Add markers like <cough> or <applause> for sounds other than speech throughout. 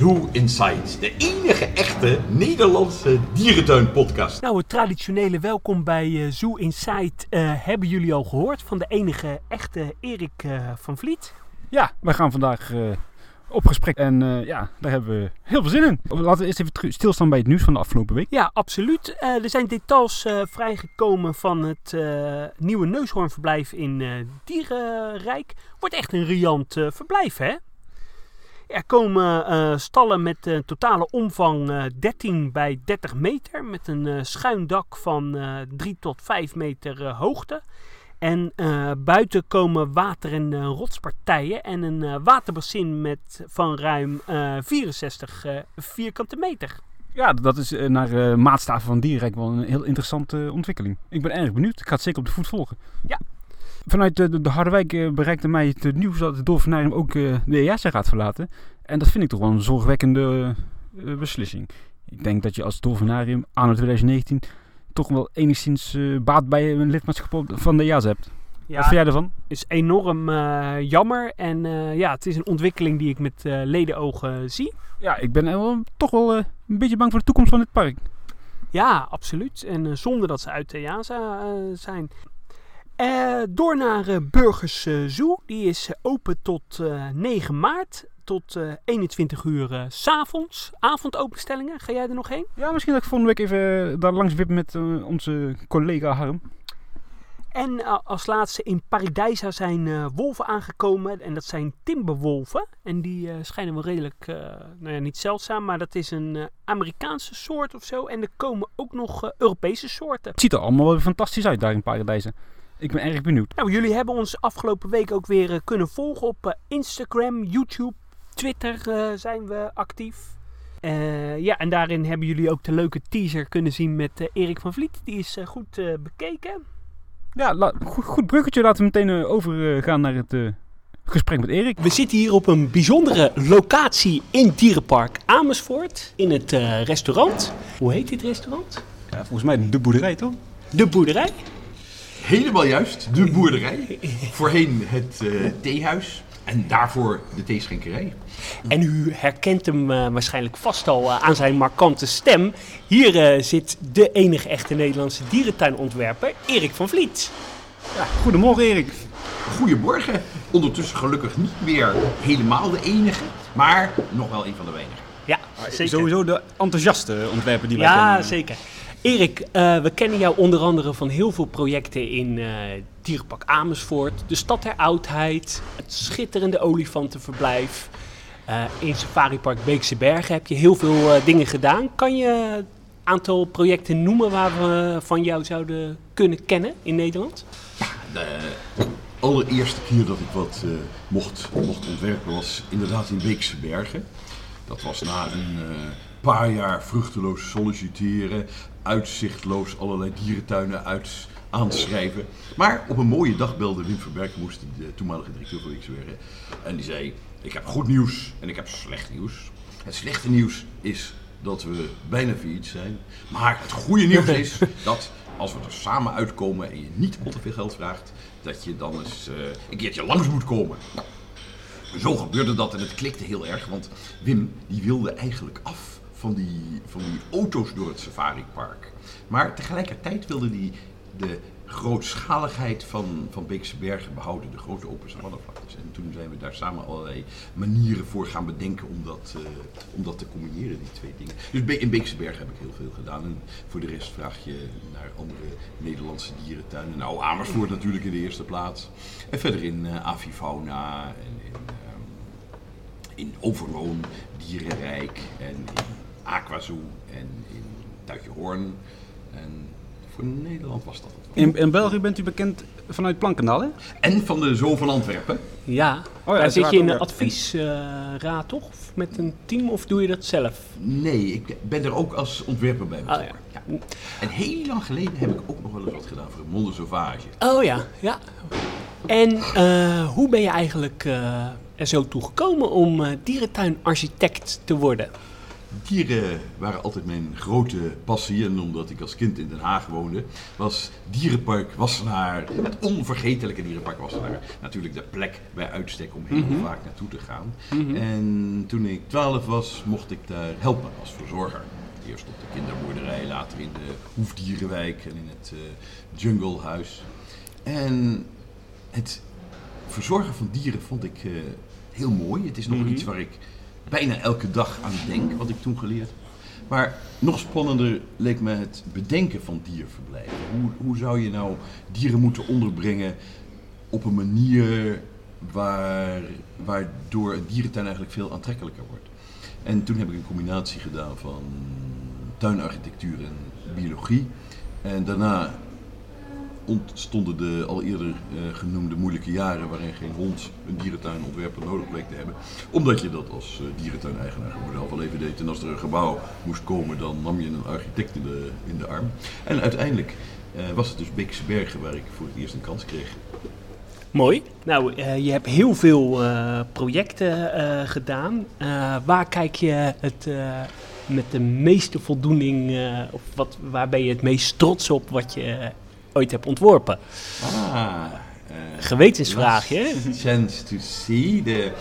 Zoo Inside, de enige echte Nederlandse dierentuin-podcast. Nou, het traditionele welkom bij eh, Zoo Inside eh, hebben jullie al gehoord van de enige echte Erik eh, van Vliet. Ja, wij gaan vandaag eh, op gesprek en eh, ja, daar hebben we heel veel zin in. Laten we eerst even stilstaan bij het nieuws van de afgelopen week. Ja, absoluut. Eh, er zijn details eh, vrijgekomen van het eh, nieuwe neushoornverblijf in eh, Dierenrijk. Wordt echt een riant verblijf, hè? Er komen eh, stallen met een totale omvang eh, 13 bij 30 meter. Met een eh, schuin dak van eh 3 tot 5 meter eh, hoogte. En eh, buiten komen water- en eh, rotspartijen. En een eh, waterbassin met, van ruim eh, 64 eh, vierkante meter. Ja, dat is eh, naar eh, maatstaven van Dierenrijk wel een heel interessante eh, ontwikkeling. Ik ben erg benieuwd. Ik ga het zeker op de voet volgen. Ja. Vanuit de, de, de Harderwijk eh, bereikte mij het eh, nieuws dat het Dolfinarium ook eh, de EASA gaat verlaten. En dat vind ik toch wel een zorgwekkende beslissing. Ik denk dat je als Dolfinarium anno 2019 toch wel enigszins baat bij een lidmaatschap van de EASA hebt. Wat vind jij ervan? is enorm jammer. En ja, het is een ontwikkeling die ik met eh ledenogen zie. Ja, ik ben wel, toch wel een beetje bang voor de toekomst van dit park. Ja, absoluut. En zonder dat ze uit de JASA eh, zijn. Eh, door naar eh, Burgers eh, Zoo. Die is open tot eh, 9 maart. Tot eh, 21 uur s s'avonds. Avondopenstellingen. Ga jij er nog heen? Ja, misschien dat ik volgende week even daar langs wip met onze collega Harm. En als laatste in Paradijsa zijn wolven aangekomen. En dat zijn timberwolven. En die schijnen wel redelijk, nou ja, niet zeldzaam. Maar dat is een Amerikaanse soort of zo. En er komen ook nog Europese soorten. Het ziet er allemaal wel fantastisch uit daar in Paradijzen. Ik ben erg benieuwd. Nou, jullie hebben ons afgelopen week ook weer eh, kunnen volgen op eh, Instagram, YouTube, Twitter eh, zijn we actief. Eh, ja, en daarin hebben jullie ook de leuke teaser kunnen zien met Erik van Vliet. Die is goed bekeken. Ja, la- goed, goed bruggetje. Laten we meteen overgaan naar het eh, gesprek met Erik. We zitten hier op een bijzondere locatie in Dierenpark Amersfoort. In het eh, restaurant. Hoe heet dit restaurant? Ja, volgens mij de boerderij toch? De Boerderij. Helemaal juist, de boerderij. Voorheen het eh, theehuis en daarvoor de theeschenkerij. En u herkent hem eh, waarschijnlijk vast al eh, aan zijn markante stem. Hier eh, zit de enige echte Nederlandse dierentuinontwerper, Erik van Vliet. Ja, goedemorgen Erik. Goedemorgen. Ondertussen gelukkig niet meer helemaal de enige, maar nog wel een van de weinigen. Ja, zeker. Sowieso de enthousiaste ontwerper die wij Ja, kennen. zeker. Erik, eh, we kennen jou onder andere van heel veel projecten in eh Dierenpark Amersfoort, de Stad der Oudheid, het schitterende olifantenverblijf. Eh, in Safari Park Beekse Bergen heb je heel veel dingen gedaan. Kan je een aantal projecten noemen waar we van jou zouden kunnen kennen in Nederland? De allereerste keer dat ik wat mocht, mocht ontwerpen was inderdaad in Beekse Bergen. Dat was na een paar jaar vruchteloos solliciteren, uitzichtloos allerlei dierentuinen uit aanschrijven. Maar op een mooie dag belde Wim Verberg, moest de toenmalige directeur van Bergen. En die zei, ik heb goed nieuws en ik heb slecht nieuws. Het slechte nieuws is dat we bijna failliet zijn. Maar het goede nieuws <laughs> is dat als we er samen uitkomen en je niet al te veel geld vraagt, dat je dan eens eh, een keertje langs moet komen. Nou, zo gebeurde dat en het klikte heel erg, want Wim die wilde eigenlijk af van die, van die auto's door het safaripark. Maar tegelijkertijd wilde hij de grootschaligheid van, van Beekse Bergen behouden, de grote open savannevlaktes. En toen zijn we daar samen allerlei manieren voor gaan bedenken om dat, eh, om dat te combineren, die twee dingen. Dus in Beekse Bergen heb ik heel veel gedaan. En voor de rest vraag je naar andere Nederlandse dierentuinen. Nou, Amersfoort natuurlijk in de eerste plaats. En verder in eh, Avifauna en in, ehm, in Overloon, Dierenrijk en in Aquazoo en in Duitjehoorn. En voor Nederland was dat het. wel. In, in België bent u bekend vanuit Plankendaal, hè? En van de Zoo van Antwerpen. Ja, ja, daar zit je in een ja. adviesraad toch? Of met een team of doe je dat zelf? Nee, ik ben er ook als ontwerper bij Ah, betrokken. ja. En heel lang geleden heb ik ook nog wel eens wat gedaan voor Monde Sauvage. Oh ja, ja. En eh, hoe ben je eigenlijk eh, er zo toe gekomen om eh, dierentuinarchitect te worden? Dieren waren altijd mijn grote passie. En omdat ik als kind in Den Haag woonde, was Dierenpark Wassenaar, het onvergetelijke Dierenpark Wassenaar, natuurlijk de plek bij uitstek om heel Mhm. vaak naartoe te gaan. Mhm. En toen ik 12 was, mocht ik daar helpen als verzorger. Eerst op de kinderboerderij, later in de Hoefdierenwijk en in het eh, Junglehuis. En het verzorgen van dieren vond ik eh, heel mooi. Het is nog Mhm. iets waar ik bijna elke dag aan denk, wat ik toen geleerd. Maar nog spannender leek me het bedenken van dierverblijven. Hoe, hoe zou je nou dieren moeten onderbrengen op een manier waar, waardoor een dierentuin eigenlijk veel aantrekkelijker wordt. En toen heb ik een combinatie gedaan van tuinarchitectuur en biologie. En daarna ontstonden de al eerder eh, genoemde moeilijke jaren waarin geen hond een dierentuinontwerper nodig bleek te hebben. Omdat je dat als eh, dierentuineigenaar gewoon al even deed. En als er een gebouw moest komen, dan nam je een architect in de, in de arm. En uiteindelijk eh, was het dus Beekse Bergen waar ik voor het eerst een kans kreeg. Mooi. Nou, je hebt heel veel projecten gedaan. Waar kijk je het met de meeste voldoening, of wat, waar ben je het meest trots op wat je ooit hebt ontworpen? Ah, eh, Gewetensvraagje, Chance to see. De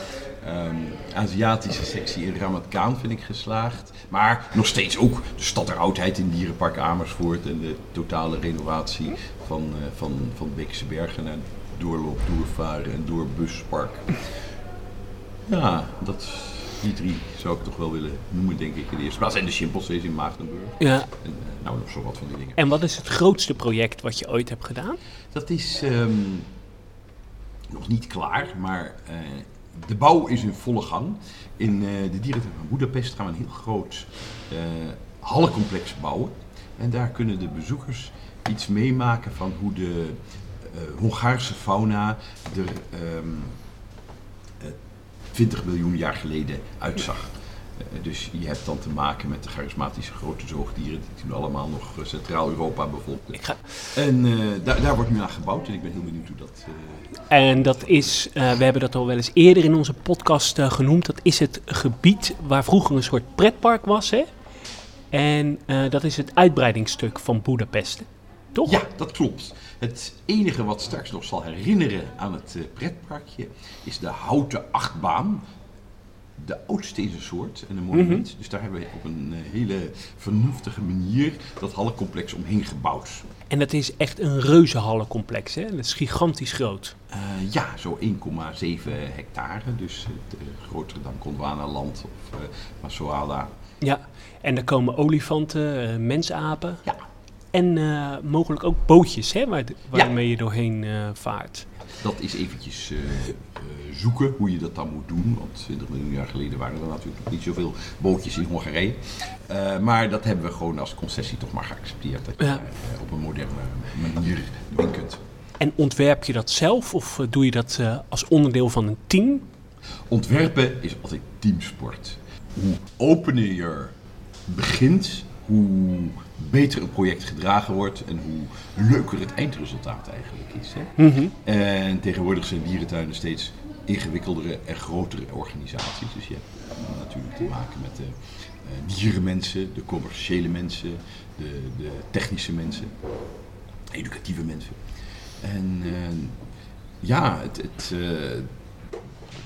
ehm, Aziatische sectie in Ramat Gaan vind ik geslaagd. Maar nog steeds ook de stad der oudheid in Dierenpark Amersfoort. En de totale renovatie van, eh, van, van Beekse Bergen. En doorloop, doorvaren en doorbuspark. Ja, dat, die drie zou ik toch wel willen noemen, denk ik in de eerste plaats. En de Chimpansees in Maagdenburg. Ja. En eh, nou, nog zo wat van die dingen. En wat is het grootste project wat je ooit hebt gedaan? Dat is ehm, nog niet klaar, maar eh, de bouw is in volle gang. In eh, de dierentuin van Boedapest gaan we een heel groot eh hallencomplex bouwen. En daar kunnen de bezoekers iets meemaken van hoe de Hongaarse fauna eh, 20 miljoen jaar geleden uitzag. Eh, dus je hebt dan te maken met de charismatische grote zoogdieren die toen allemaal nog eh, Centraal-Europa bevolkten. Ik ga... En eh, daar, daar wordt nu aan gebouwd en ik ben heel benieuwd hoe dat. En dat is, we hebben dat al wel eens eerder in onze podcast genoemd. Dat is het gebied waar vroeger een soort pretpark was. Hè? En dat is het uitbreidingsstuk van Boedapest. Toch? Ja, dat klopt. Het enige wat straks nog zal herinneren aan het eh, pretparkje is de houten achtbaan. De oudste in zijn soort en een monument. Dus daar hebben we op een eh, hele vernuftige manier dat hallencomplex omheen gebouwd. En dat is echt een reuzenhallencomplex. Hè? Dat is gigantisch groot. Eh, ja, zo 1,7 hectare. Dus het, eh, groter dan Gondwanaland of eh Masoala. Ja. En daar komen olifanten, mensapen. Ja. En eh, mogelijk ook bootjes hè, waar, waarmee je doorheen eh, vaart. Dat is eventjes eh, zoeken hoe je dat dan moet doen. Want 20 miljoen jaar geleden waren er natuurlijk nog niet zoveel bootjes in Hongarije. Maar dat hebben we gewoon als concessie toch maar geaccepteerd. Dat je Ja. daar, op een moderne manier doorheen kunt. En ontwerp je dat zelf of doe je dat als onderdeel van een team? Ontwerpen is altijd teamsport. Hoe opener je begint, hoe beter een project gedragen wordt en hoe leuker het eindresultaat eigenlijk is. Hè? Mhm. En tegenwoordig zijn dierentuinen steeds ingewikkeldere en grotere organisaties. Dus je hebt natuurlijk te maken met de eh, dierenmensen, de commerciële mensen, de, de technische mensen, educatieve mensen. En eh, ja, het, het, eh,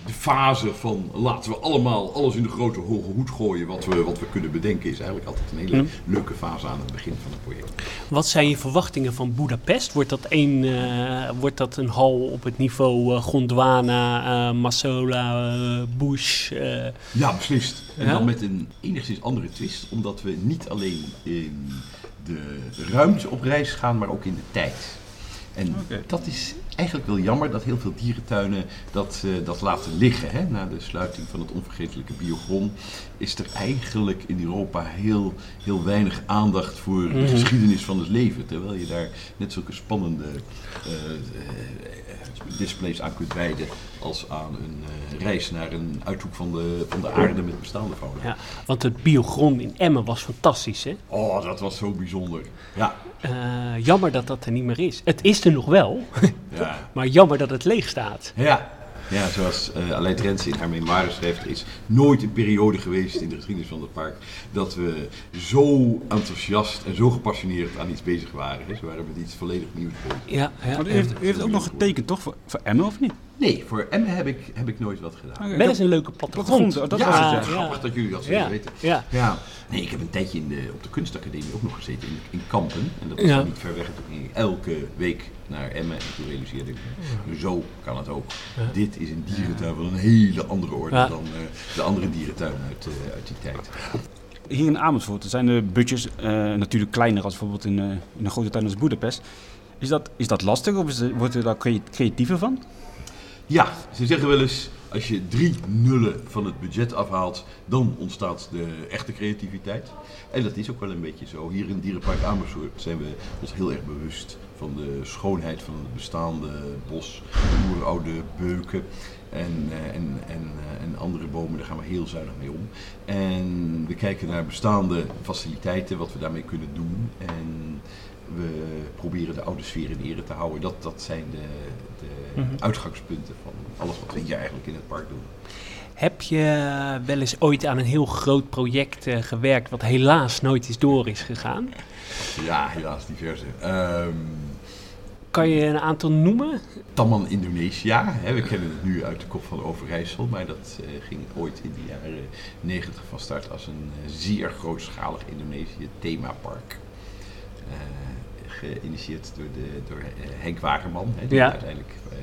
de fase van laten we allemaal alles in de grote hoge hoed gooien wat we, wat we kunnen bedenken, is eigenlijk altijd een hele Ja. leuke fase aan het begin van een project. Wat zijn je verwachtingen van Budapest? Wordt dat een, eh, wordt dat een hal op het niveau eh, Gondwana, eh Massola, eh, Bush? Ja, beslist. En Ja? dan met een enigszins andere twist, omdat we niet alleen in de ruimte op reis gaan, maar ook in de tijd. En dat is eigenlijk wel jammer dat heel veel dierentuinen dat, eh, dat laten liggen. Hè? Na de sluiting van het onvergetelijke biogron is er eigenlijk in Europa heel, heel weinig aandacht voor de Mhm. geschiedenis van het leven. Terwijl je daar net zulke spannende eh, eh, displays aan kunt wijden als aan een reis naar een uithoek van de, van de aarde met bestaande fauna. ja. Want het biogron in Emmen was fantastisch. Hè? Oh, dat was zo bijzonder. Ja, Eh, jammer dat dat er niet meer is. Het is er nog wel, <laughs> ja, maar jammer dat het leeg staat. ja. Ja, zoals uh, Aleid Rens in haar memoires schrijft, is nooit een periode geweest in de geschiedenis van het park dat we zo enthousiast en zo gepassioneerd aan iets bezig waren. Ze waren met iets volledig nieuws bezig. Ja, ja. Maar u heeft, u heeft ook nog getekend, toch? Voor, voor Emma, of niet? Nee, voor Emmen heb ik, heb ik nooit wat gedaan. Okay, wel eens een leuke plattegrond. Dat ja, was het, ja. Grappig dat jullie dat zo ja. weten. Ja. ja. Nee, ik heb een tijdje in de, op de kunstacademie ook nog gezeten in, in Kampen. En dat was niet ver weg. En toen ging ik elke week naar Emmen. En toen realiseerde ik me, zo kan het ook. Dit is een dierentuin van een hele andere orde dan uh, de andere dierentuin uit, uh, uit die tijd. Hier in Amersfoort zijn de budgets uh, natuurlijk kleiner als bijvoorbeeld in, in een grote tuin als Boedapest. Is dat, is dat lastig of is er, wordt u daar creatiever van? Ja, ze zeggen wel eens, als je drie nullen van het budget afhaalt, dan ontstaat de echte creativiteit. En dat is ook wel een beetje zo. Hier in Dierenpark Amersfoort zijn we ons heel erg bewust van de schoonheid van het bestaande bos, de oeroude beuken. En, en, en, en andere bomen, daar gaan we heel zuinig mee om. En we kijken naar bestaande faciliteiten, wat we daarmee kunnen doen. En we proberen de oude sfeer in ere te houden. Dat, dat zijn de, de mm -hmm. uitgangspunten van alles wat we hier eigenlijk in het park doen. Heb je wel eens ooit aan een heel groot project uh, gewerkt wat helaas nooit eens door is gegaan? Ja, helaas diverse. Um, kan je een aantal noemen? Taman Indonesië. Hè, we kennen het nu uit de kop van Overijssel, maar dat uh, ging ooit in de jaren 90 van start als een uh, zeer grootschalig Indonesië themapark. Uh, geïnitieerd door, de, door uh, Henk Wagerman, hè, die ja. uiteindelijk uh,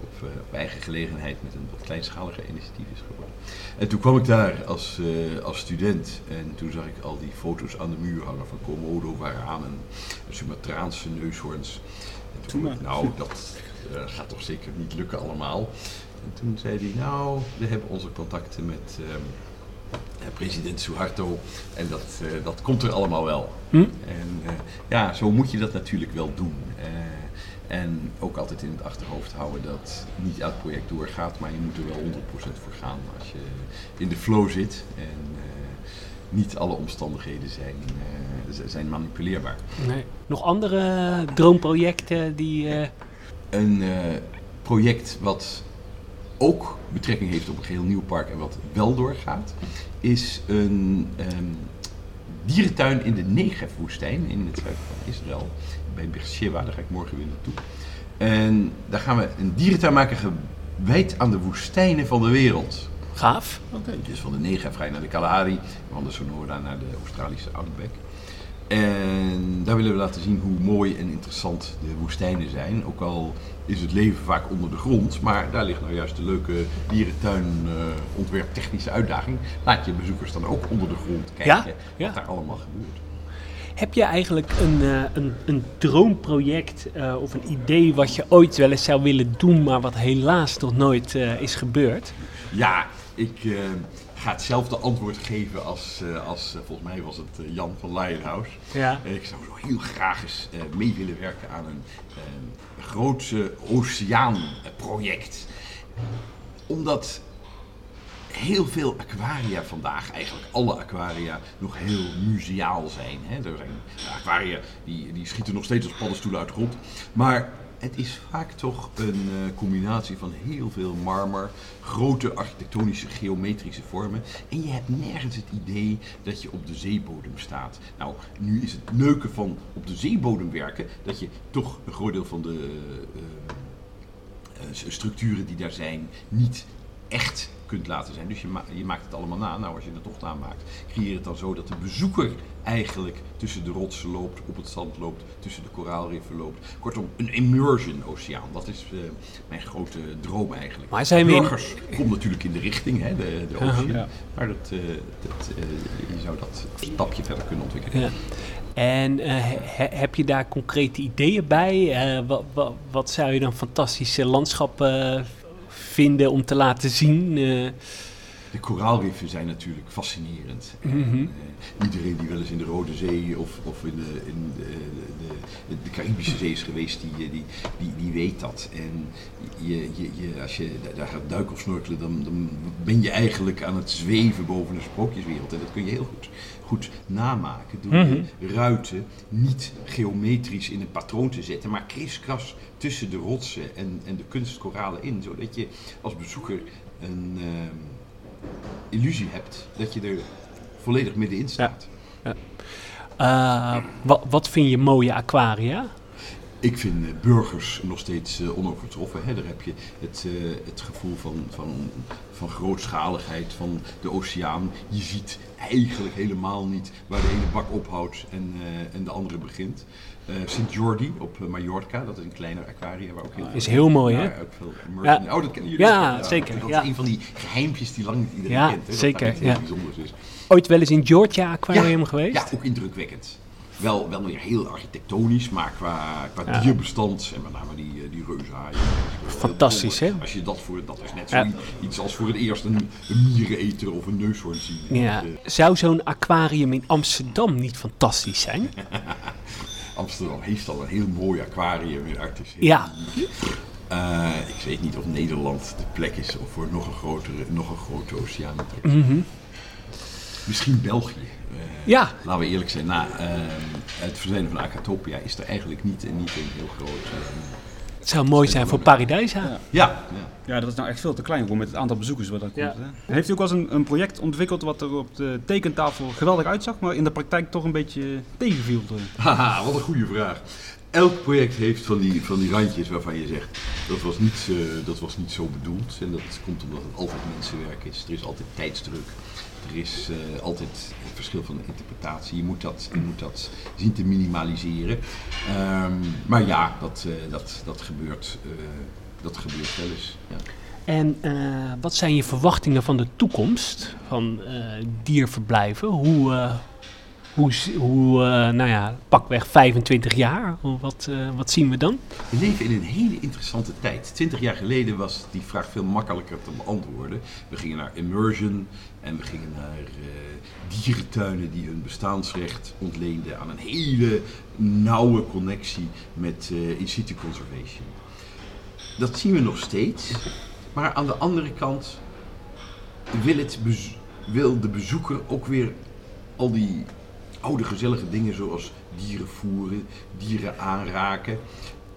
op, uh, op, eigen gelegenheid met een wat kleinschaliger initiatief is geworden. En toen kwam ik daar als, als student en toen zag ik al die foto's aan de muur hangen van Komodo, waranen, Sumatraanse neushoorns. En toen dacht ik, nou, dat gaat toch zeker niet lukken allemaal. En toen zei hij, nou, we hebben onze contacten met um, president Suharto. En dat, uh, dat komt er allemaal wel. Hm? En uh, ja, zo moet je dat natuurlijk wel doen. En ook altijd in het achterhoofd houden dat niet elk project doorgaat, maar je moet er wel 100% voor gaan als je in de flow zit. En niet alle omstandigheden zijn, zijn manipuleerbaar. Nee. Nog andere droomprojecten die. Een project wat ook betrekking heeft op een geheel nieuw park en wat wel doorgaat, is een um, dierentuin in de Negev-woestijn in het zuiden van Israël, bij Beersheba. Daar ga ik morgen weer naartoe. En daar gaan we een dierentuin maken gewijd aan de woestijnen van de wereld. Gaaf. Oké. Okay. Dus van de Negev ga je naar de Kalahari, van de Sonora naar de Australische Outback. En daar willen we laten zien hoe mooi en interessant de woestijnen zijn. Ook al is het leven vaak onder de grond, maar daar ligt nou juist de leuke dierentuin uh, ontwerptechnische uitdaging. Laat je bezoekers dan ook onder de grond kijken ja? Ja. wat daar allemaal gebeurt. Heb je eigenlijk een, uh, een, een droomproject uh, of een idee wat je ooit wel eens zou willen doen, maar wat helaas nog nooit is gebeurd? Ja, ik ga hetzelfde antwoord geven als, uh, als uh, volgens mij was het uh, Jan van Lionhouse. Ja. ik zou zo heel graag eens mee willen werken aan een grootse oceaanproject. Omdat heel veel aquaria vandaag, eigenlijk alle aquaria, nog heel museaal zijn. Hè. Er zijn aquaria die, die schieten nog steeds als paddenstoelen uit de grond. Maar het is vaak toch een uh, combinatie van heel veel marmer, grote architectonische geometrische vormen. En je hebt nergens het idee dat je op de zeebodem staat. Nou, nu is het leuke van op de zeebodem werken dat je toch een groot deel van de uh, uh, structuren die daar zijn niet echt kunt laten zijn. Dus je, je, maakt het allemaal na. Nou, als je het toch namaakt, creëer het dan zo dat de bezoeker eigenlijk tussen de rotsen loopt, op het zand loopt, tussen de koraalriffen loopt. Kortom, een immersion oceaan. Dat is uh, mijn grote droom eigenlijk. Maar zijn Burgers in... komt natuurlijk in de richting, hè, de, de oceaan. Ja. Maar dat, uh, dat, uh, je zou dat een stapje verder kunnen ontwikkelen. Ja. En he, heb je daar concrete ideeën bij? Wat, wat, wat, zou je dan fantastische landschappen vinden om te laten zien? De koraalriffen zijn natuurlijk fascinerend. En, Mhm. eh, iedereen die wel eens in de Rode Zee of, of in, de, in de, de, de Caribische Zee is geweest, die, die, die, die weet dat. En je, je, je, als je da- daar gaat duiken of snorkelen, dan, dan ben je eigenlijk aan het zweven boven een sprookjeswereld. En dat kun je heel goed, goed namaken door Mhm. de ruiten niet geometrisch in een patroon te zetten, maar kriskras tussen de rotsen en, en de kunstkoralen in. Zodat je als bezoeker een ehm, illusie hebt dat je er volledig middenin staat. Eh, wat, wat vind je mooie aquaria? Ik vind eh, burgers nog steeds eh, onovertroffen. Hè. Daar heb je het, het gevoel van, van, van grootschaligheid van de oceaan. Je ziet eigenlijk helemaal niet waar de ene bak ophoudt en, en de andere begint. Eh Sint Jordi op eh, Mallorca, dat is een kleiner aquarium waar ook heel Is heel mooi, hè? Ja, ook veel Ja. Oh, dat kennen jullie Ja, ook. zeker, Dat ja. is een van die geheimpjes die lang niet iedereen Ja, kent. Hè, zeker, ja. bijzonders is. Ooit wel eens in Georgia Aquarium geweest? Ja, ook indrukwekkend. Wel, wel weer heel architectonisch, maar qua, qua dierbestand en met name die, eh, die reuzenhaaien. Fantastisch, hè? Als je dat voor, dat is net zoiets als voor het eerst een, een miereneter of een neushoorn zien. Ja. Zou zo'n aquarium in Amsterdam niet fantastisch zijn? <laughs> Amsterdam heeft al een heel mooi aquarium in Arctis. Ja. Eh, ik weet niet of Nederland de plek is voor nog een grotere, nog een grote oceaan. Mhm. Misschien België. Eh, Ja. Laten we eerlijk zijn, na eh, het verdwijnen van Acatopia is er eigenlijk niet, niet een heel groot... Het zou mooi zijn voor Paradijsa. Ja. ja, ja. Dat is nou echt veel te klein voor met het aantal bezoekers wat dat Ja. komt. Hè? Heeft u ook wel eens een, een project ontwikkeld wat er op de tekentafel geweldig uitzag, maar in de praktijk toch een beetje tegenviel? <laughs> Haha, wat een goede vraag. Elk project heeft van die, van die randjes waarvan je zegt, dat was, niet, eh, dat was niet zo bedoeld. En dat komt omdat het altijd mensenwerk is. Er is altijd tijdsdruk. Er is eh, altijd een verschil van interpretatie. Je moet dat, je moet dat zien te minimaliseren. Ehm, maar ja, dat, eh, dat, dat, gebeurt, eh, dat gebeurt wel eens. Ja. En wat zijn je verwachtingen van de toekomst van dierverblijven? Hoe, hoe, eh, nou ja, pakweg 25 jaar, wat, eh, wat zien we dan? We leven in een hele interessante tijd. Twintig jaar geleden was die vraag veel makkelijker te beantwoorden. We gingen naar immersion en we gingen naar eh, dierentuinen die hun bestaansrecht ontleenden aan een hele nauwe connectie met in situ conservation. Dat zien we nog steeds, maar aan de andere kant wil, het wil de bezoeker ook weer al die oude gezellige dingen zoals dieren voeren, dieren aanraken.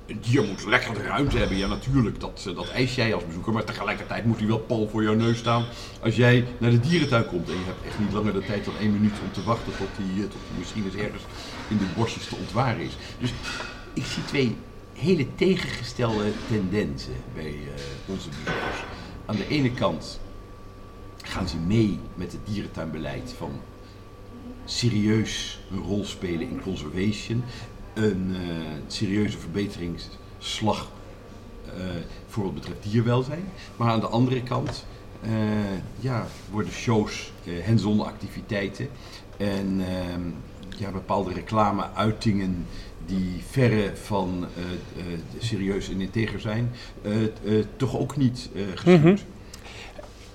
Een dier moet lekker de ruimte hebben. Ja, natuurlijk, dat, eh, dat eis jij als bezoeker. Maar tegelijkertijd moet hij wel pal voor jouw neus staan als jij naar de dierentuin komt. En je hebt echt niet langer de tijd dan één minuut om te wachten tot die, eh, tot die misschien eens ergens in de bosjes te ontwaren is. Dus ik zie twee hele tegengestelde tendensen bij eh, onze bezoekers. Aan de ene kant gaan ze mee met het dierentuinbeleid van serieus een rol spelen in conservation. Een eh, serieuze verbeteringsslag eh, voor wat betreft dierwelzijn. Maar aan de andere kant eh, ja, worden shows, hands-on activiteiten en ehm, ja, bepaalde reclame-uitingen die verre van serieus en integer zijn, toch ook niet. Mhm.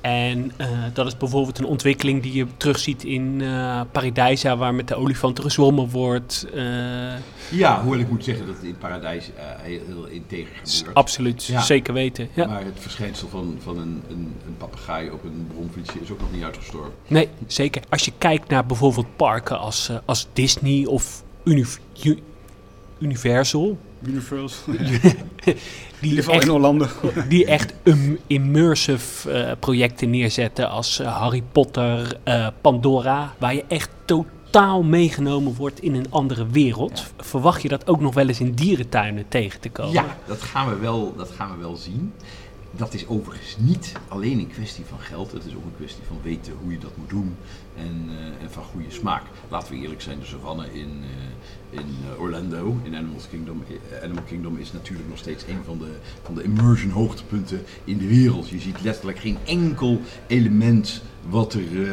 En eh, dat is bijvoorbeeld een ontwikkeling die je terugziet in eh Paradijsa, waar met de olifanten gezwommen wordt. eh, Ja, hoewel ik moet zeggen dat het in Paradijs eh, heel, heel integer gebeurt. absoluut, Ja. zeker weten. Ja. Maar het verschijnsel van, van een, een, een papegaai op een bromfietsje is ook nog niet uitgestorven. Nee, zeker. Als je kijkt naar bijvoorbeeld parken als, eh, als Disney of Univ- U- Universal, Universal. <laughs> <laughs> die In echt, in Orlando. <laughs> die echt um, immersive eh, projecten neerzetten als eh, Harry Potter, eh, Pandora, waar je echt totaal meegenomen wordt in een andere wereld. Verwacht je dat ook nog wel eens in dierentuinen tegen te komen? Ja, dat gaan, we wel, dat gaan we wel zien. Dat is overigens niet alleen een kwestie van geld. Het is ook een kwestie van weten hoe je dat moet doen. En, eh, en van goede smaak. Laten we eerlijk zijn, de savanne in, eh, in eh, Orlando, in Animal Kingdom, eh, Animal Kingdom is natuurlijk nog steeds een van de, van de immersion hoogtepunten in de wereld. Je ziet letterlijk geen enkel element wat er eh,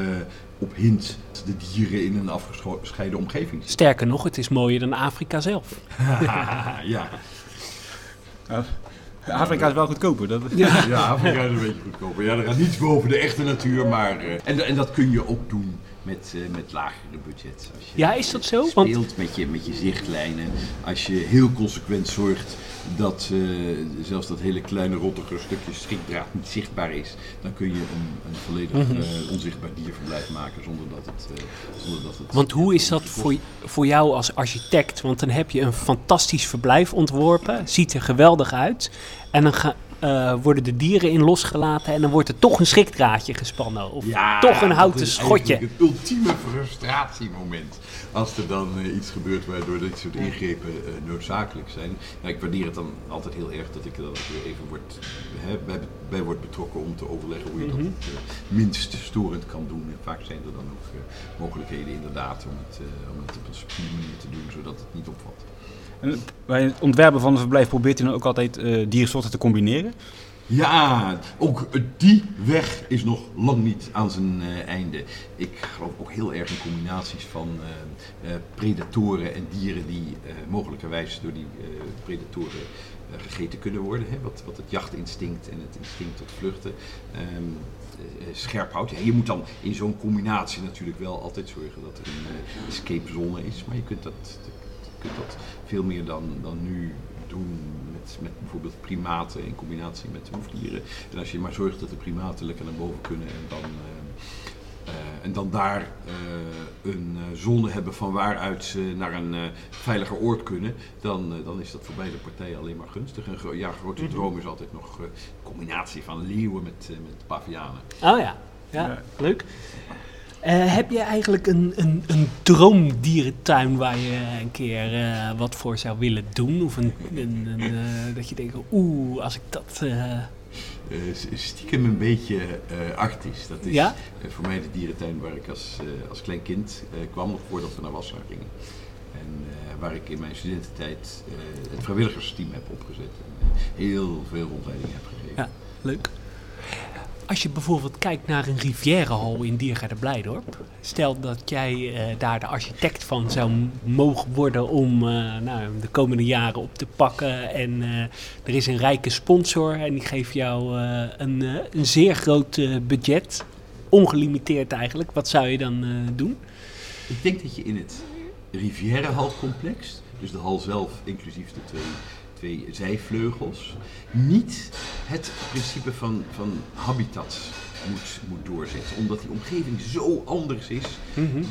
op hint dat de dieren in een afgescheiden omgeving zitten. Sterker nog, het is mooier dan Afrika zelf. <laughs> ja. Ja, Afrika is wel goedkoper. Dat... Ja. Ja, Afrika is een beetje goedkoper. Ja, er gaat niets boven de echte natuur, maar... eh, en, en dat kun je ook doen met, eh, met lagere budgets. Als je Ja, is dat zo? Want- speelt met, je, met je zichtlijnen. Als je heel consequent zorgt dat eh, zelfs dat hele kleine rottige stukje schrikdraad niet zichtbaar is, dan kun je een, een volledig Mhm. eh, onzichtbaar dierverblijf maken zonder dat het... zonder dat het Want hoe is dat voor, voor jou als architect? Want dan heb je een fantastisch verblijf ontworpen, ziet er geweldig uit. En dan ga- eh, worden de dieren in losgelaten en dan wordt er toch een schrikdraadje gespannen. Of Ja, toch een houten schotje. Het ultieme frustratiemoment. Als er dan eh, iets gebeurt waardoor dit soort ingrepen eh, noodzakelijk zijn. Ja, ik waardeer het dan altijd heel erg dat ik er dan weer even wordt, hè, bij, bij wordt betrokken om te overleggen hoe je Mhm. dat het eh, minst storend kan doen. En vaak zijn er dan ook mogelijkheden inderdaad om het, om het op een subtiele manier te doen, zodat het niet opvalt. Bij het ontwerpen van een verblijf probeert u dan ook altijd eh, diersoorten te combineren. Ja, ook die weg is nog lang niet aan zijn eh, einde. Ik geloof ook heel erg in combinaties van eh, predatoren en dieren die mogelijkerwijs door die predatoren gegeten kunnen worden. Hè? Wat, wat het jachtinstinct en het instinct tot vluchten ehm, eh, eh, scherp houdt. Je moet dan in zo'n combinatie natuurlijk wel altijd zorgen dat er een escape zone is. Maar je kunt dat, kunt dat veel meer dan, dan nu doen met, met bijvoorbeeld primaten in combinatie met hoefdieren. En als je maar zorgt dat de primaten lekker naar boven kunnen en dan, eh, eh, en dan daar eh, een eh, zone hebben van waaruit ze naar een eh, veiliger oord kunnen, dan, dan is dat voor beide partijen alleen maar gunstig. En gro- ja, grote Mhm. droom is altijd nog een combinatie van leeuwen met, met pavianen. Oh ja, ja, Ja. leuk. Eh, heb je eigenlijk een, een, een droomdierentuin waar je een keer eh, wat voor zou willen doen? Of een, een, een, eh, dat je denkt, oeh, als ik dat... s- stiekem een beetje eh artisch. Dat is Ja? voor mij de dierentuin waar ik als, als klein kind kwam, nog voordat we naar Wassenaar gingen. En waar ik in mijn studententijd het vrijwilligersteam heb opgezet. En heel veel rondleidingen heb gegeven. Ja. leuk. Als je bijvoorbeeld kijkt naar een Rivierenhal in Diergaarde Blijdorp. Stel dat jij eh, daar de architect van zou mogen worden om eh, nou, de komende jaren op te pakken. En eh, er is een rijke sponsor en die geeft jou een, een zeer groot budget. Ongelimiteerd eigenlijk. Wat zou je dan doen? Ik denk dat je in het Rivière-halcomplex, dus de hal zelf inclusief de twee, twee zijvleugels, niet het principe van, van habitat moet, moet doorzetten. Omdat die omgeving zo anders is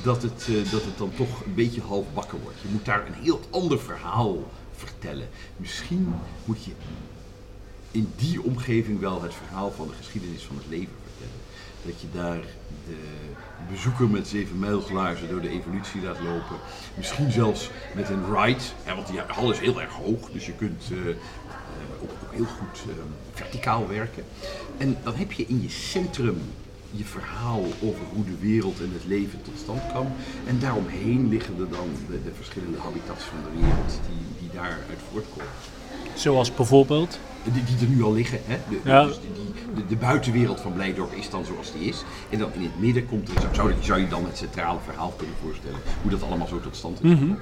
dat het, eh, dat het dan toch een beetje halfbakken wordt. Je moet daar een heel ander verhaal vertellen. Misschien moet je in die omgeving wel het verhaal van de geschiedenis van het leven vertellen. Dat je daar de bezoeker met zeven mijlglazen door de evolutie laat lopen. Misschien zelfs met een ride, want die hal is heel erg hoog, dus je kunt eh, eh, ook, heel goed eh, verticaal werken. En dan heb je in je centrum je verhaal over hoe de wereld en het leven tot stand kwam. En daaromheen liggen er dan de, de verschillende habitats van de wereld die, die daaruit voortkomen. Zoals bijvoorbeeld. Die, die er nu al liggen. Hè? De, Ja. dus die, de, de buitenwereld van Blijdorp is dan zoals die is. En dan in het midden komt er, zou, zou, je dan het centrale verhaal kunnen voorstellen. Hoe dat allemaal zo tot stand is gekomen.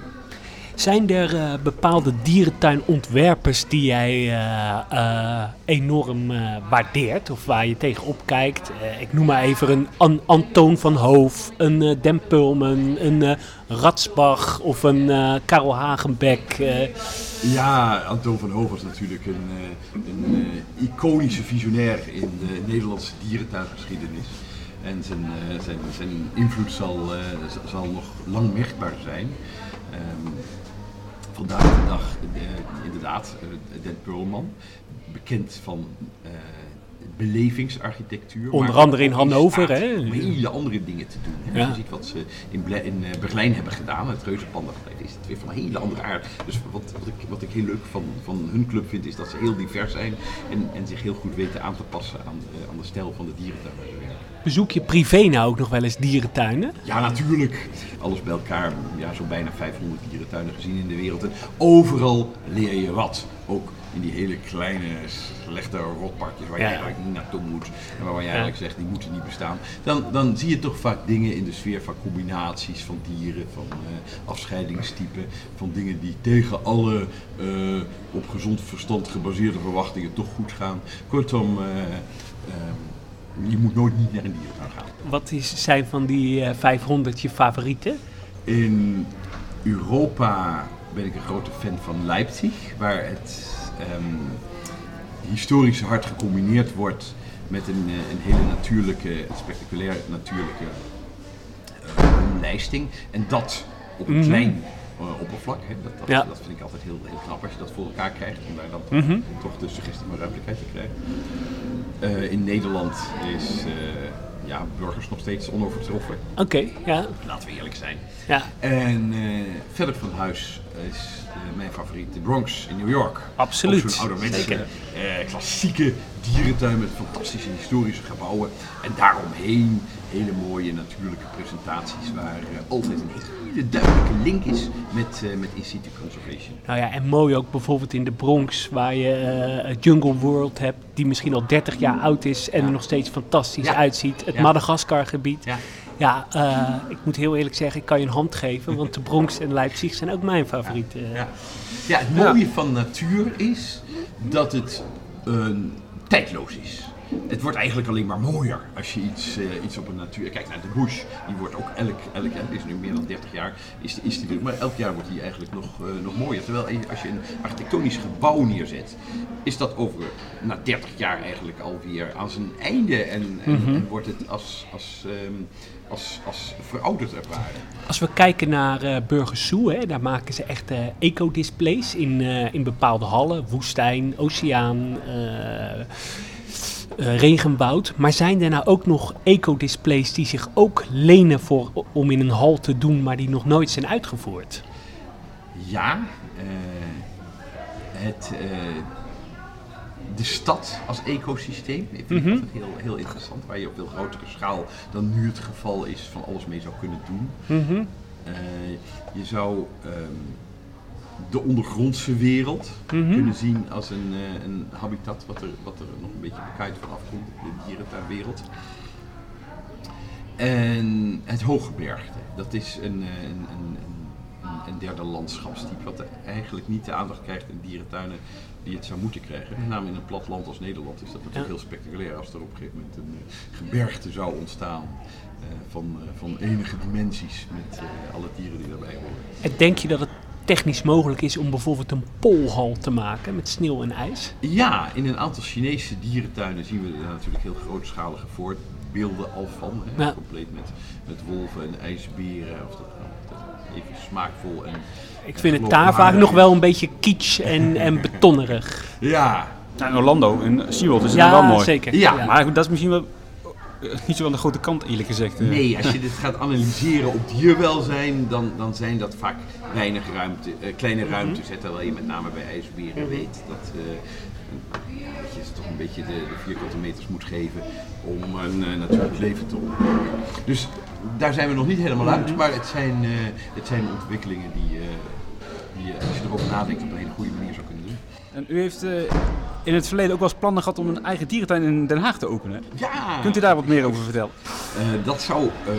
Zijn er eh, bepaalde dierentuinontwerpers die jij eh, eh, enorm waardeert of waar je tegenop kijkt? Ik noem maar even een An- Antoon van Hoof, een Den Pulmen, een Ratsbach of een Karel Hagenbeck. Ja, Antoon van Hoof was natuurlijk een, een iconische visionair in de Nederlandse dierentuingeschiedenis. En zijn, zijn, zijn invloed zal, zal nog lang merkbaar zijn. Ehm, vandaag de dag eh, inderdaad eh, Den Pearlman, bekend van eh, belevingsarchitectuur. Onder andere in Hannover, hè? Om hele andere dingen te doen. Hè. Ja. Als je ziet wat ze in, Ble- in eh, Berlijn hebben gedaan, het Reuzenpandageleid, is het weer van een hele andere aard. Dus wat, wat, ik, wat ik heel leuk van, van hun club vind, is dat ze heel divers zijn en, en zich heel goed weten aan te passen aan de, aan de stijl van de dierentuin waar ze werken. Bezoek je privé nou ook nog wel eens dierentuinen? Ja, natuurlijk. Alles bij elkaar, ja, zo bijna 500 dierentuinen gezien in de wereld. En overal leer je wat. Ook in die hele kleine, slechte rotparkjes waar je Ja. eigenlijk niet naartoe moet. En waarvan je eigenlijk zegt, die moeten niet bestaan. Dan, dan zie je toch vaak dingen in de sfeer van combinaties van dieren, van eh, afscheidingstypen, van dingen die tegen alle eh, op gezond verstand gebaseerde verwachtingen toch goed gaan. Kortom, eh, je moet nooit niet naar een dierentuin gaan. Wat is, zijn van die eh, 500 je favorieten? In Europa ben ik een grote fan van Leipzig, waar het ehm, historische hart gecombineerd wordt met een, eh, een hele natuurlijke, spectaculair natuurlijke eh, omlijsting. En dat op een Mhm. klein eh, oppervlak. Hè. Dat, dat, Ja. dat vind ik altijd heel, heel knap als je dat voor elkaar krijgt, om daar dan Mhm. toch de suggestie van ruimtelijkheid te krijgen. In Nederland is ja, burgers nog steeds onovertroffen. Oké, ja. Laten we eerlijk zijn. ja. En verder van huis is mijn favoriet de Bronx in New York. Absoluut. Zo'n ouderwetse, eh, klassieke dierentuin met fantastische historische gebouwen. En daaromheen hele mooie natuurlijke presentaties waar eh, altijd een hele duidelijke link is met, eh, met in-situ conservation. Nou ja, en mooi ook bijvoorbeeld in de Bronx, waar je eh, Jungle World hebt, die misschien al 30 jaar oud is en Ja. er nog steeds fantastisch Ja. uitziet. Het Ja. Madagaskar-gebied. Ja. Ja, eh, ik moet heel eerlijk zeggen, ik kan je een hand geven, want de Bronx en Leipzig zijn ook mijn favorieten. Ja. ja, het mooie van natuur is dat het eh, tijdloos is. Het wordt eigenlijk alleen maar mooier als je iets, eh, iets op een natuur... Kijk naar de bush, die wordt ook elk, elk jaar, is nu meer dan 30 jaar, is, is die maar elk jaar wordt die eigenlijk nog, eh, nog mooier. Terwijl als je een architectonisch gebouw neerzet, is dat over na 30 jaar eigenlijk alweer aan zijn einde en, en, en wordt het als, als, ehm, als, als verouderd ervaren. Als we kijken naar eh Burgers Zoo, hè, daar maken ze echt eh, eco-displays in, eh, in bepaalde hallen. Woestijn, oceaan, eh, eh, regenwoud. Maar zijn er nou ook nog eco-displays die zich ook lenen voor, om in een hal te doen, maar die nog nooit zijn uitgevoerd? Ja, eh, het, eh, de stad als ecosysteem vind ik Mhm. altijd heel, heel interessant. Waar je op veel grotere schaal dan nu het geval is van alles mee zou kunnen doen. Mhm. Eh, je zou ehm, de ondergrondse wereld Mhm. kunnen zien als een, eh, een habitat wat er, wat er nog een beetje bekijkt van afkomt, de dierentuinwereld. En het hooggebergte, dat is een, eh, een, een, een, een derde landschapstype wat eigenlijk niet de aandacht krijgt in dierentuinen die het zou moeten krijgen. Met name in een plat land als Nederland is dat natuurlijk heel spectaculair als er op een gegeven moment een eh, gebergte zou ontstaan eh, van, eh, van enige dimensies met alle dieren die daarbij horen. En denk je dat het technisch mogelijk is om bijvoorbeeld een poolhal te maken met sneeuw en ijs? Ja, in een aantal Chinese dierentuinen zien we er natuurlijk heel grootschalige voorbeelden al van. Hè? Ja. Compleet met, met wolven en ijsberen. Of dat, nou, dat even smaakvol en Ik vind het daar vaak nog is. wel een beetje kitsch en, en betonnerig. <laughs> Ja, Nou, in Orlando, in SeaWorld is het Ja, wel mooi. zeker. Ja, Maar goed, dat is misschien wel eh, niet zo aan de grote kant eerlijk gezegd. eh. nee, als je dit gaat analyseren op dierwelzijn, dan, dan zijn dat vaak weinig ruimte, eh, kleine Mhm. ruimtes. hè, Terwijl je met name bij ijsberen weet dat, eh, een- ja, dat je ze toch een beetje de, de vierkante meters moet geven om een eh, natuurlijk leven te ontwikkelen. Dus daar zijn we nog niet helemaal uit, Mhm. maar het zijn, eh, het zijn ontwikkelingen die, eh, die je, als je erover nadenkt, op een hele goede manier zou kunnen doen. En u heeft eh, in het verleden ook wel eens plannen gehad om een eigen dierentuin in Den Haag te openen. Ja! Kunt u daar wat meer over vertellen? Eh, dat zou ehm,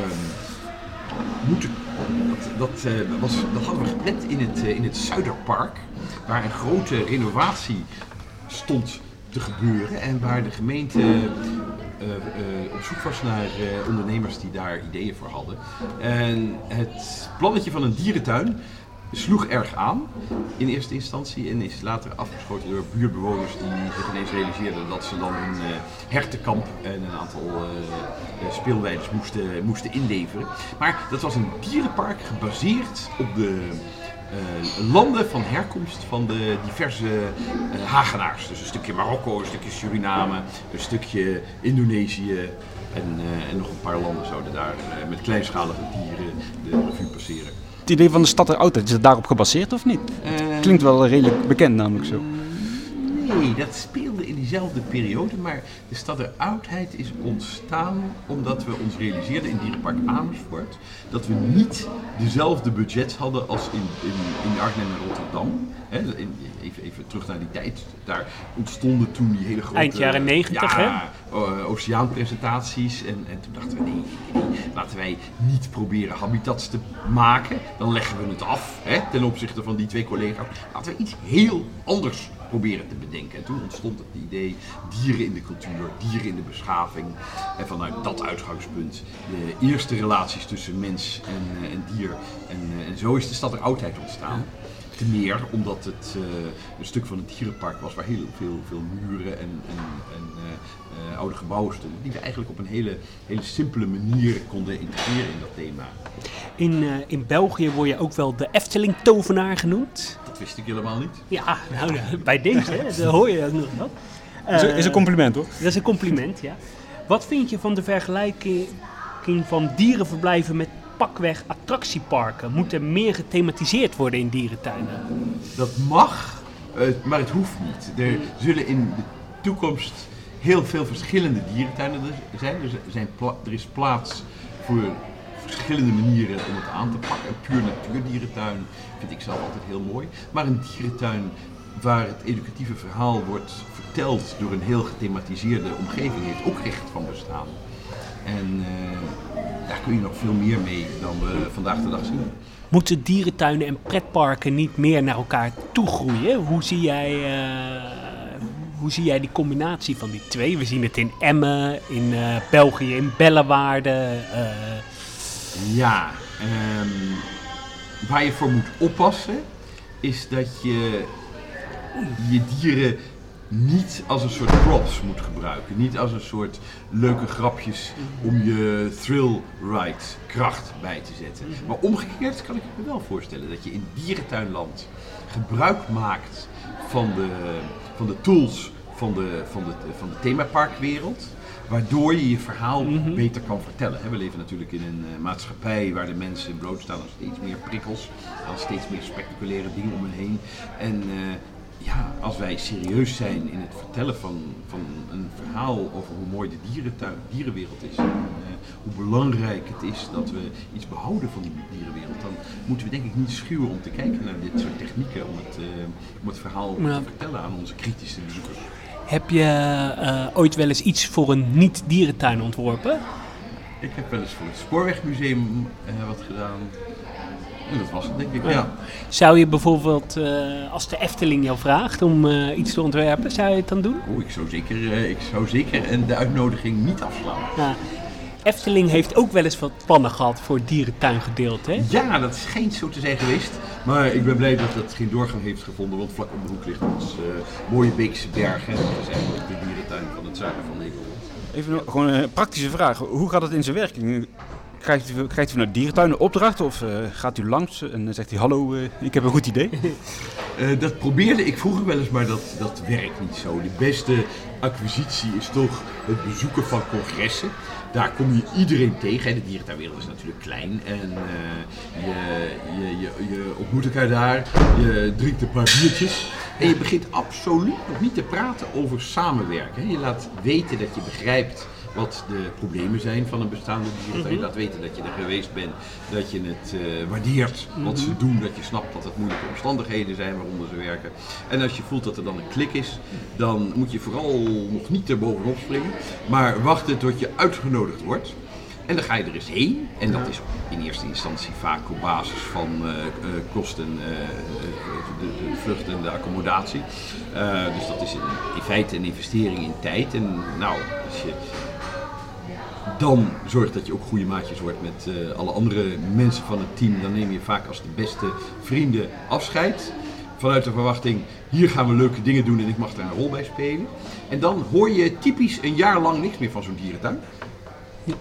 moeten. Dat, dat, eh, was, dat hadden we gepland in het, eh, in het Zuiderpark, waar een grote renovatie stond te gebeuren en waar de gemeente eh, eh, op zoek was naar eh, ondernemers die daar ideeën voor hadden. En het plannetje van een dierentuin sloeg erg aan in eerste instantie en is later afgeschoten door buurtbewoners die zich ineens realiseerden dat ze dan een eh, hertenkamp en een aantal eh, eh, speelweiders moesten, moesten inleveren. Maar dat was een dierenpark gebaseerd op de landen van herkomst van de diverse Hagenaars. Dus een stukje Marokko, een stukje Suriname, een stukje Indonesië en, en nog een paar landen zouden daar met kleinschalige dieren de revue passeren. Het idee van de stad er oud, is het daarop gebaseerd of niet? Eh, Klinkt wel redelijk bekend namelijk zo. Nee, dat speelde in diezelfde periode, maar de stad der oudheid is ontstaan omdat we ons realiseerden in Dierenpark Amersfoort dat we niet dezelfde budget hadden als in, in, in Arnhem en Rotterdam. Hè, in- even, even terug naar die tijd. Daar ontstonden toen die hele grote... Eind jaren 90, hè? ja, eh, oceaanpresentaties. En, en toen dachten we, nee, nee, nee, laten wij niet proberen habitats te maken. Dan leggen we het af hè, ten opzichte van die twee collega's. Laten we iets heel anders proberen te bedenken. En toen ontstond het idee dieren in de cultuur, dieren in de beschaving. En vanuit dat uitgangspunt de eerste relaties tussen mens en, eh, dier. En, eh, en zo is de stad der oudheid ontstaan. Te meer omdat het eh, een stuk van het dierenpark was waar heel veel, veel muren en, en, en oude gebouwen stonden. Die we eigenlijk op een hele, hele simpele manier konden integreren in dat thema. In, in België word je ook wel de Efteling-tovenaar genoemd. Dat wist ik helemaal niet. Ja, nou, bij deze, hè, dan hoor je nog. Is, een- is een Eh, compliment hoor. Dat is een compliment, ja. Wat vind je van de vergelijking van dierenverblijven met pakweg attractieparken? Moet er meer gethematiseerd worden in dierentuinen? Dat mag, eh, maar het hoeft niet. Er zullen in de toekomst heel veel verschillende dierentuinen er zijn. Er, zijn pla- er is plaats voor verschillende manieren om het aan te pakken. Een puur natuurdierentuin vind ik zelf altijd heel mooi. Maar een dierentuin waar het educatieve verhaal wordt verteld door een heel gethematiseerde omgeving heeft ook recht van bestaan. En eh, daar kun je nog veel meer mee dan we vandaag de dag zien. Moeten dierentuinen en pretparken niet meer naar elkaar toe groeien? Hoe zie jij, eh, hoe zie jij die combinatie van die twee? We zien het in Emmen, in eh, België, in Bellewaarde. Ja, ehm, waar je voor moet oppassen is dat je je dieren niet als een soort props moet gebruiken. Niet als een soort leuke grapjes om je thrill ride kracht bij te zetten. Maar omgekeerd kan ik me wel voorstellen dat je in dierentuinland gebruik maakt van de, van de tools van de, van de, van de themaparkwereld. Waardoor je je verhaal beter kan vertellen. We leven natuurlijk in een eh, maatschappij waar de mensen blootstaan aan steeds meer prikkels, aan steeds meer spectaculaire dingen om hen heen. En eh, ja, als wij serieus zijn in het vertellen van, van een verhaal over hoe mooi de dierentuin, dierenwereld is, en eh, hoe belangrijk het is dat we iets behouden van die dierenwereld, dan moeten we denk ik niet schuwen om te kijken naar dit soort technieken om het, om het verhaal Ja. te vertellen aan onze kritische bezoekers. Heb je eh, ooit wel eens iets voor een niet-dierentuin ontworpen? Ik heb wel eens voor het Spoorwegmuseum eh, wat gedaan. En dat was het denk ik, ja. Ja. Zou je bijvoorbeeld, eh, als de Efteling jou vraagt om iets te ontwerpen, zou je het dan doen? Oh, ik zou zeker, ik zou zeker en de uitnodiging niet afslaan. Ja. Efteling heeft ook wel eens wat plannen gehad voor het dierentuingedeelte. Hè? Ja, dat schijnt zo te zijn geweest. Maar ik ben blij dat dat geen doorgang heeft gevonden, want vlak om de hoek ligt ons eh, mooie Beekse Bergen. Dat is eigenlijk de dierentuin van het zuiden van Nederland. Even nog- gewoon een praktische vraag. Hoe gaat het in zijn werking? Krijgt u, krijgt u vanuit dierentuinen opdrachten of eh, gaat u langs en zegt hij hallo, eh, ik heb een goed idee? <laughs> Eh, dat probeerde ik vroeger wel eens, maar dat, dat werkt niet zo. De beste acquisitie is toch het bezoeken van congressen. Daar kom je iedereen tegen. En de dierentuinwereld is natuurlijk klein. En je, je, je, je ontmoet elkaar daar. Je drinkt een paar biertjes. En je begint absoluut nog niet te praten over samenwerken. Je laat weten dat je begrijpt wat de problemen zijn van een bestaande dierentuin. Je laat weten dat je er geweest bent, dat je het eh, waardeert wat ze doen, dat je snapt dat het moeilijke omstandigheden zijn waaronder ze werken. En als je voelt dat er dan een klik is, dan moet je vooral nog niet er bovenop springen, maar wachten tot je uitgenodigd wordt. En dan ga je er eens heen. En dat is in eerste instantie vaak op basis van eh, eh, kosten, eh, de, de vlucht en de accommodatie. Dus dat is in, in feite een investering in tijd. En nou, als je dan zorgt dat je ook goede maatjes wordt met eh, alle andere mensen van het team. Dan neem je vaak als de beste vrienden afscheid. Vanuit de verwachting, hier gaan we leuke dingen doen en ik mag daar een rol bij spelen. En dan hoor je typisch een jaar lang niks meer van zo'n dierentuin.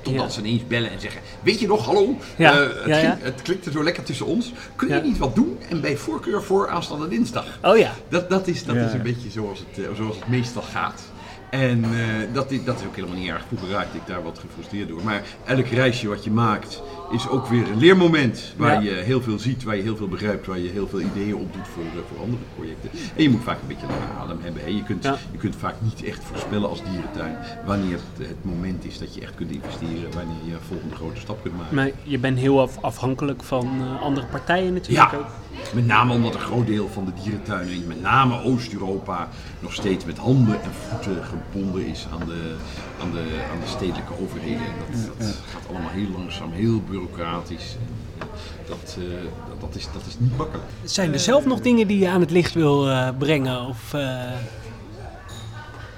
Totdat Ja. ze ineens bellen en zeggen, weet je nog, hallo, Ja, eh, het, ja, ja. ging- het klikte zo lekker tussen ons. Kun je Ja. niet wat doen? En bij voorkeur voor aanstaande dinsdag. Oh ja. Dat, dat, is, dat Ja. is een beetje zoals het, eh, zoals het meestal gaat. En eh, dat, dat is ook helemaal niet erg. Vroeger raakte ik daar wat gefrustreerd door. Maar elk reisje wat je maakt is ook weer een leermoment. Waar Ja. je heel veel ziet, waar je heel veel begrijpt, waar je heel veel ideeën opdoet voor, eh, voor andere projecten. En je moet vaak een beetje lange adem hebben. Hè. Je, kunt, Ja. je kunt vaak niet echt voorspellen als dierentuin wanneer het, het moment is dat je echt kunt investeren. Wanneer je een volgende grote stap kunt maken. Maar je bent heel af- afhankelijk van eh, andere partijen natuurlijk Ja. ook. Met name omdat een groot deel van de dierentuinen, met name Oost-Europa, nog steeds met handen en voeten gebonden is aan de, aan de, aan de stedelijke overheden. En dat, dat gaat allemaal heel langzaam, heel bureaucratisch. En, eh, dat, eh, dat, dat, is, dat is niet makkelijk. Zijn er zelf nog dingen die je aan het licht wil eh, brengen? Of, eh,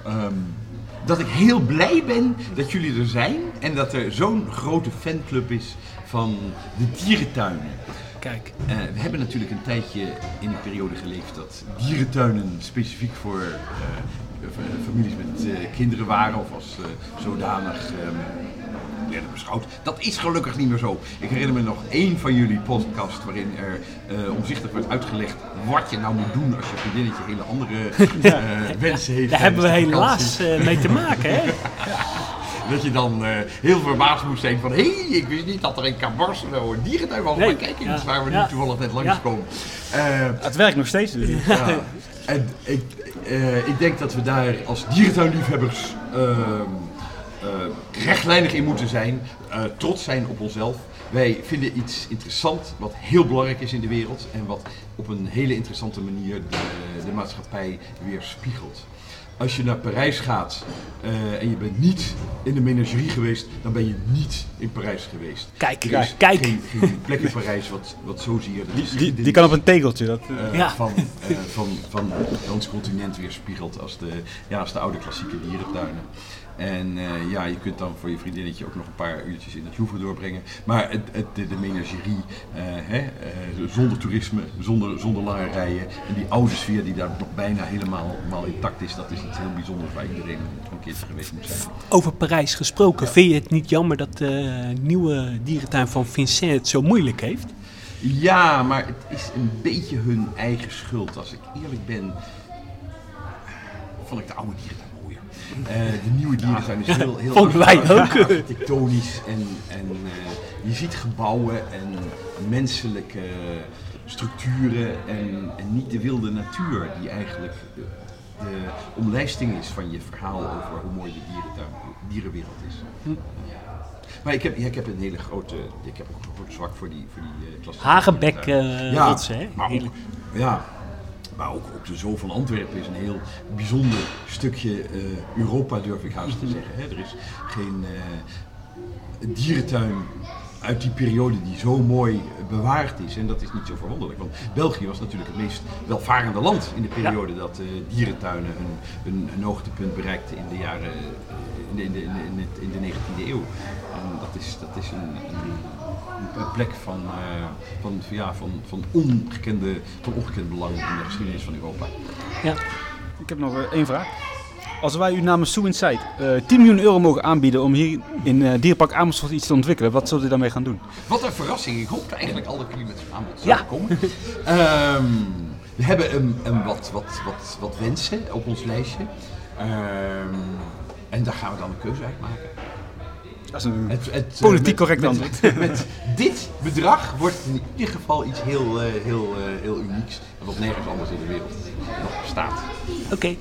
Ehm, dat ik heel blij ben dat jullie er zijn en dat er zo'n grote fanclub is van de dierentuinen. kijk, Eh, we hebben natuurlijk een tijdje in een periode geleefd dat dierentuinen specifiek voor eh, f- families met eh, kinderen waren of als eh, zodanig ehm, werden beschouwd. Dat is gelukkig niet meer zo. Ik herinner me nog één van jullie podcast waarin er eh, omzichtig werd uitgelegd wat je nou moet doen als je vriendinnetje hele andere <laughs> eh, wensen heeft. daar hebben we helaas eh, mee te maken, hè? <laughs> Dat je dan eh, heel verbaasd moest zijn van hé, hey, ik wist niet dat er in Cabarcelo een dierentuin was. Nee, Maar kijk eens ja, waar we ja. nu toevallig net langskomen. Eh, Het werkt nog steeds. Ja. En ik, eh, ik denk dat we daar als dierentuinliefhebbers ehm, eh, rechtlijnig in moeten zijn, eh, trots zijn op onszelf. Wij vinden iets interessant wat heel belangrijk is in de wereld en wat op een hele interessante manier de, de maatschappij weer spiegelt. Als je naar Parijs gaat eh, en je bent niet in de menagerie geweest, dan ben je niet in Parijs geweest. Kijk, Er is kijk. Geen, geen plek in Parijs wat, wat zo zie je. Die, die, die kan op een tegeltje. Dat, eh, Ja. van, eh, van, van ons continent weerspiegelt als de, ja, als de oude klassieke dierentuinen. En eh, ja, je kunt dan voor je vriendinnetje ook nog een paar uurtjes in het Louvre doorbrengen. Maar het, het, de, menagerie, eh, hè, eh, zonder toerisme, zonder, zonder lange rijen. En die oude sfeer die daar nog bijna helemaal, helemaal intact is, dat is iets heel bijzonders waar iedereen een keer geweest moet zijn. Over Parijs gesproken, vind je het niet jammer dat de nieuwe dierentuin van Vincent het zo moeilijk heeft? Ja, maar het is een beetje hun eigen schuld. Als ik eerlijk ben, vond ik de oude dierentuin de nieuwe dierentuin is heel, heel wij ook. architectonisch en, en eh, je ziet gebouwen en menselijke structuren en, en niet de wilde natuur die eigenlijk de, de omlijsting is van je verhaal over hoe mooi de dierentuin, dierenwereld is. Maar ik heb, ik heb een hele grote, ik heb ook een groot zwak voor die, voor die uh, klassieke eh rotsen, hè? Maar ook, Heerlijk. ja, maar ook, ook de Zoo van Antwerpen is een heel bijzonder stukje eh, Europa, durf ik haast te zeggen. Hè. Er is geen eh, dierentuin uit die periode die zo mooi bewaard is. En dat is niet zo verwonderlijk, want België was natuurlijk het meest welvarende land in de periode dat eh, dierentuinen een, een, een hoogtepunt bereikten in de jaren, in de, in de, in de, in de 19e eeuw. En dat is, dat is een, een, een plek van, eh, van, ja, van, van, ongekende, van ongekend belang in de geschiedenis van Europa. Ja. Ik heb nog eh, één vraag. Als wij u namens Sue Inside eh 10 miljoen euro mogen aanbieden om hier in eh Dierpark Amersfoort iets te ontwikkelen, wat zult u daarmee gaan doen? Wat een verrassing. Ik hoopte eigenlijk al dat jullie met zo'n aanbod Ja. zouden komen. <laughs> Ehm, we hebben een, een wat, wat, wat, wat wensen op ons lijstje. Ehm, en daar gaan we dan een keuze uit maken. Dat is een Het, het, eh, politiek correct met, antwoord. <laughs> Met dit bedrag wordt het in ieder geval iets heel, eh, heel, eh, heel unieks. Wat nergens anders in de wereld nog bestaat. Oké.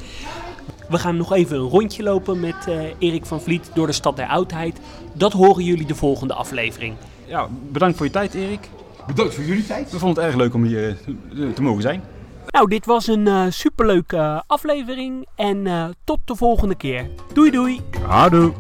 We gaan nog even een rondje lopen met eh, Erik van Vliet door de stad der oudheid. Dat horen jullie de volgende aflevering. Ja, bedankt voor je tijd, Erik. Bedankt voor jullie tijd. We vonden het erg leuk om hier te mogen zijn. Nou, dit was een eh, superleuke aflevering en eh, tot de volgende keer. Doei doei! Houdoe.